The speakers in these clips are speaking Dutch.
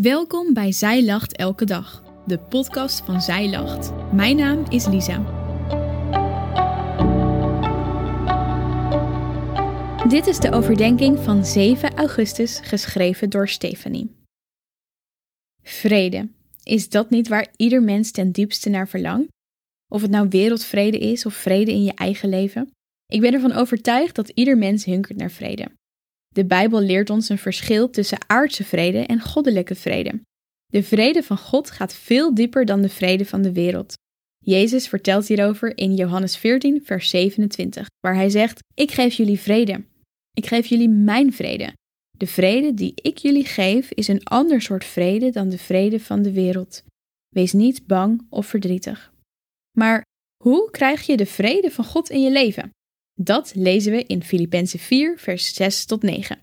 Welkom bij Zij Lacht Elke Dag, de podcast van Zij Lacht. Mijn naam is Lisa. Dit is de overdenking van 7 augustus, geschreven door Stephanie. Vrede. Is dat niet waar ieder mens ten diepste naar verlangt? Of het nou wereldvrede is of vrede in je eigen leven? Ik ben ervan overtuigd dat ieder mens hunkert naar vrede. De Bijbel leert ons een verschil tussen aardse vrede en goddelijke vrede. De vrede van God gaat veel dieper dan de vrede van de wereld. Jezus vertelt hierover in Johannes 14, vers 27, waar hij zegt: Ik geef jullie vrede. Ik geef jullie mijn vrede. De vrede die ik jullie geef is een ander soort vrede dan de vrede van de wereld. Wees niet bang of verdrietig. Maar hoe krijg je de vrede van God in je leven? Dat lezen we in Filippenzen 4, vers 6 tot 9.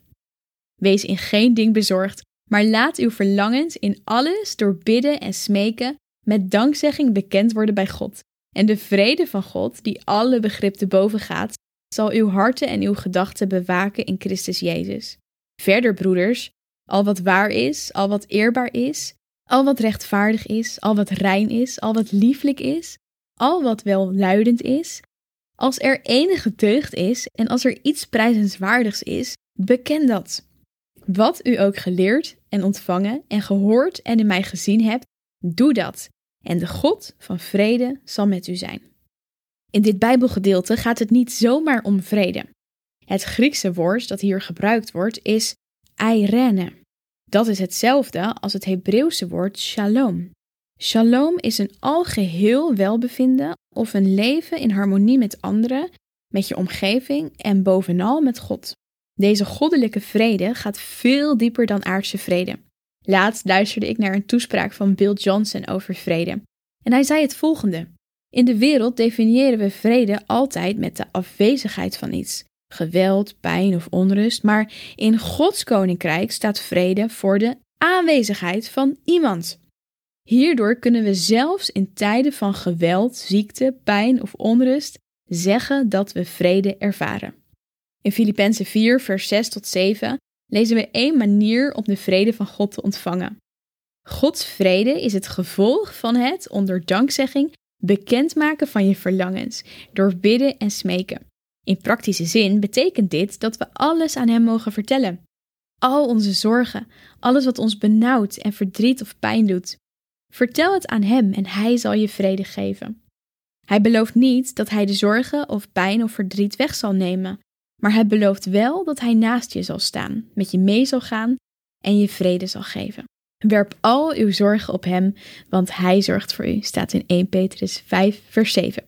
Wees in geen ding bezorgd, maar laat uw verlangens in alles door bidden en smeken met dankzegging bekend worden bij God. En de vrede van God, die alle begrip te boven gaat, zal uw harten en uw gedachten bewaken in Christus Jezus. Verder, broeders, al wat waar is, al wat eerbaar is, al wat rechtvaardig is, al wat rein is, al wat lieflijk is, al wat welluidend is, als er enige deugd is en als er iets prijzenswaardigs is, beken dat. Wat u ook geleerd en ontvangen en gehoord en in mij gezien hebt, doe dat. En de God van vrede zal met u zijn. In dit Bijbelgedeelte gaat het niet zomaar om vrede. Het Griekse woord dat hier gebruikt wordt is eirene. Dat is hetzelfde als het Hebreeuwse woord shalom. Shalom is een algeheel welbevinden of een leven in harmonie met anderen, met je omgeving en bovenal met God. Deze goddelijke vrede gaat veel dieper dan aardse vrede. Laatst luisterde ik naar een toespraak van Bill Johnson over vrede. En hij zei het volgende: In de wereld definiëren we vrede altijd met de afwezigheid van iets, geweld, pijn of onrust, maar in Gods koninkrijk staat vrede voor de aanwezigheid van iemand. Hierdoor kunnen we zelfs in tijden van geweld, ziekte, pijn of onrust zeggen dat we vrede ervaren. In Filippenzen 4, vers 6 tot 7 lezen we één manier om de vrede van God te ontvangen. Gods vrede is het gevolg van het, onder dankzegging, bekendmaken van je verlangens, door bidden en smeken. In praktische zin betekent dit dat we alles aan Hem mogen vertellen. Al onze zorgen, alles wat ons benauwt en verdriet of pijn doet. Vertel het aan Hem en Hij zal je vrede geven. Hij belooft niet dat Hij de zorgen of pijn of verdriet weg zal nemen, maar Hij belooft wel dat Hij naast je zal staan, met je mee zal gaan en je vrede zal geven. Werp al uw zorgen op Hem, want Hij zorgt voor u, staat in 1 Petrus 5, vers 7.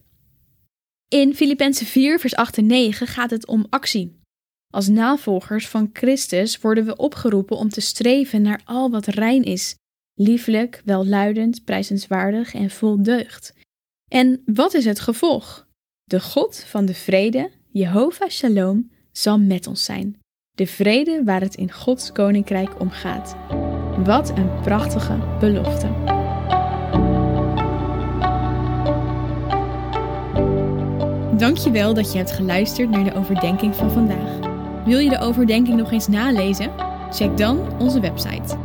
In Filippenzen 4, vers 8 en 9 gaat het om actie. Als navolgers van Christus worden we opgeroepen om te streven naar al wat rein is, lieflijk, welluidend, prijzenswaardig en vol deugd. En wat is het gevolg? De God van de vrede, Jehovah Shalom, zal met ons zijn. De vrede waar het in Gods koninkrijk om gaat. Wat een prachtige belofte. Dankjewel dat je hebt geluisterd naar de overdenking van vandaag. Wil je de overdenking nog eens nalezen? Check dan onze website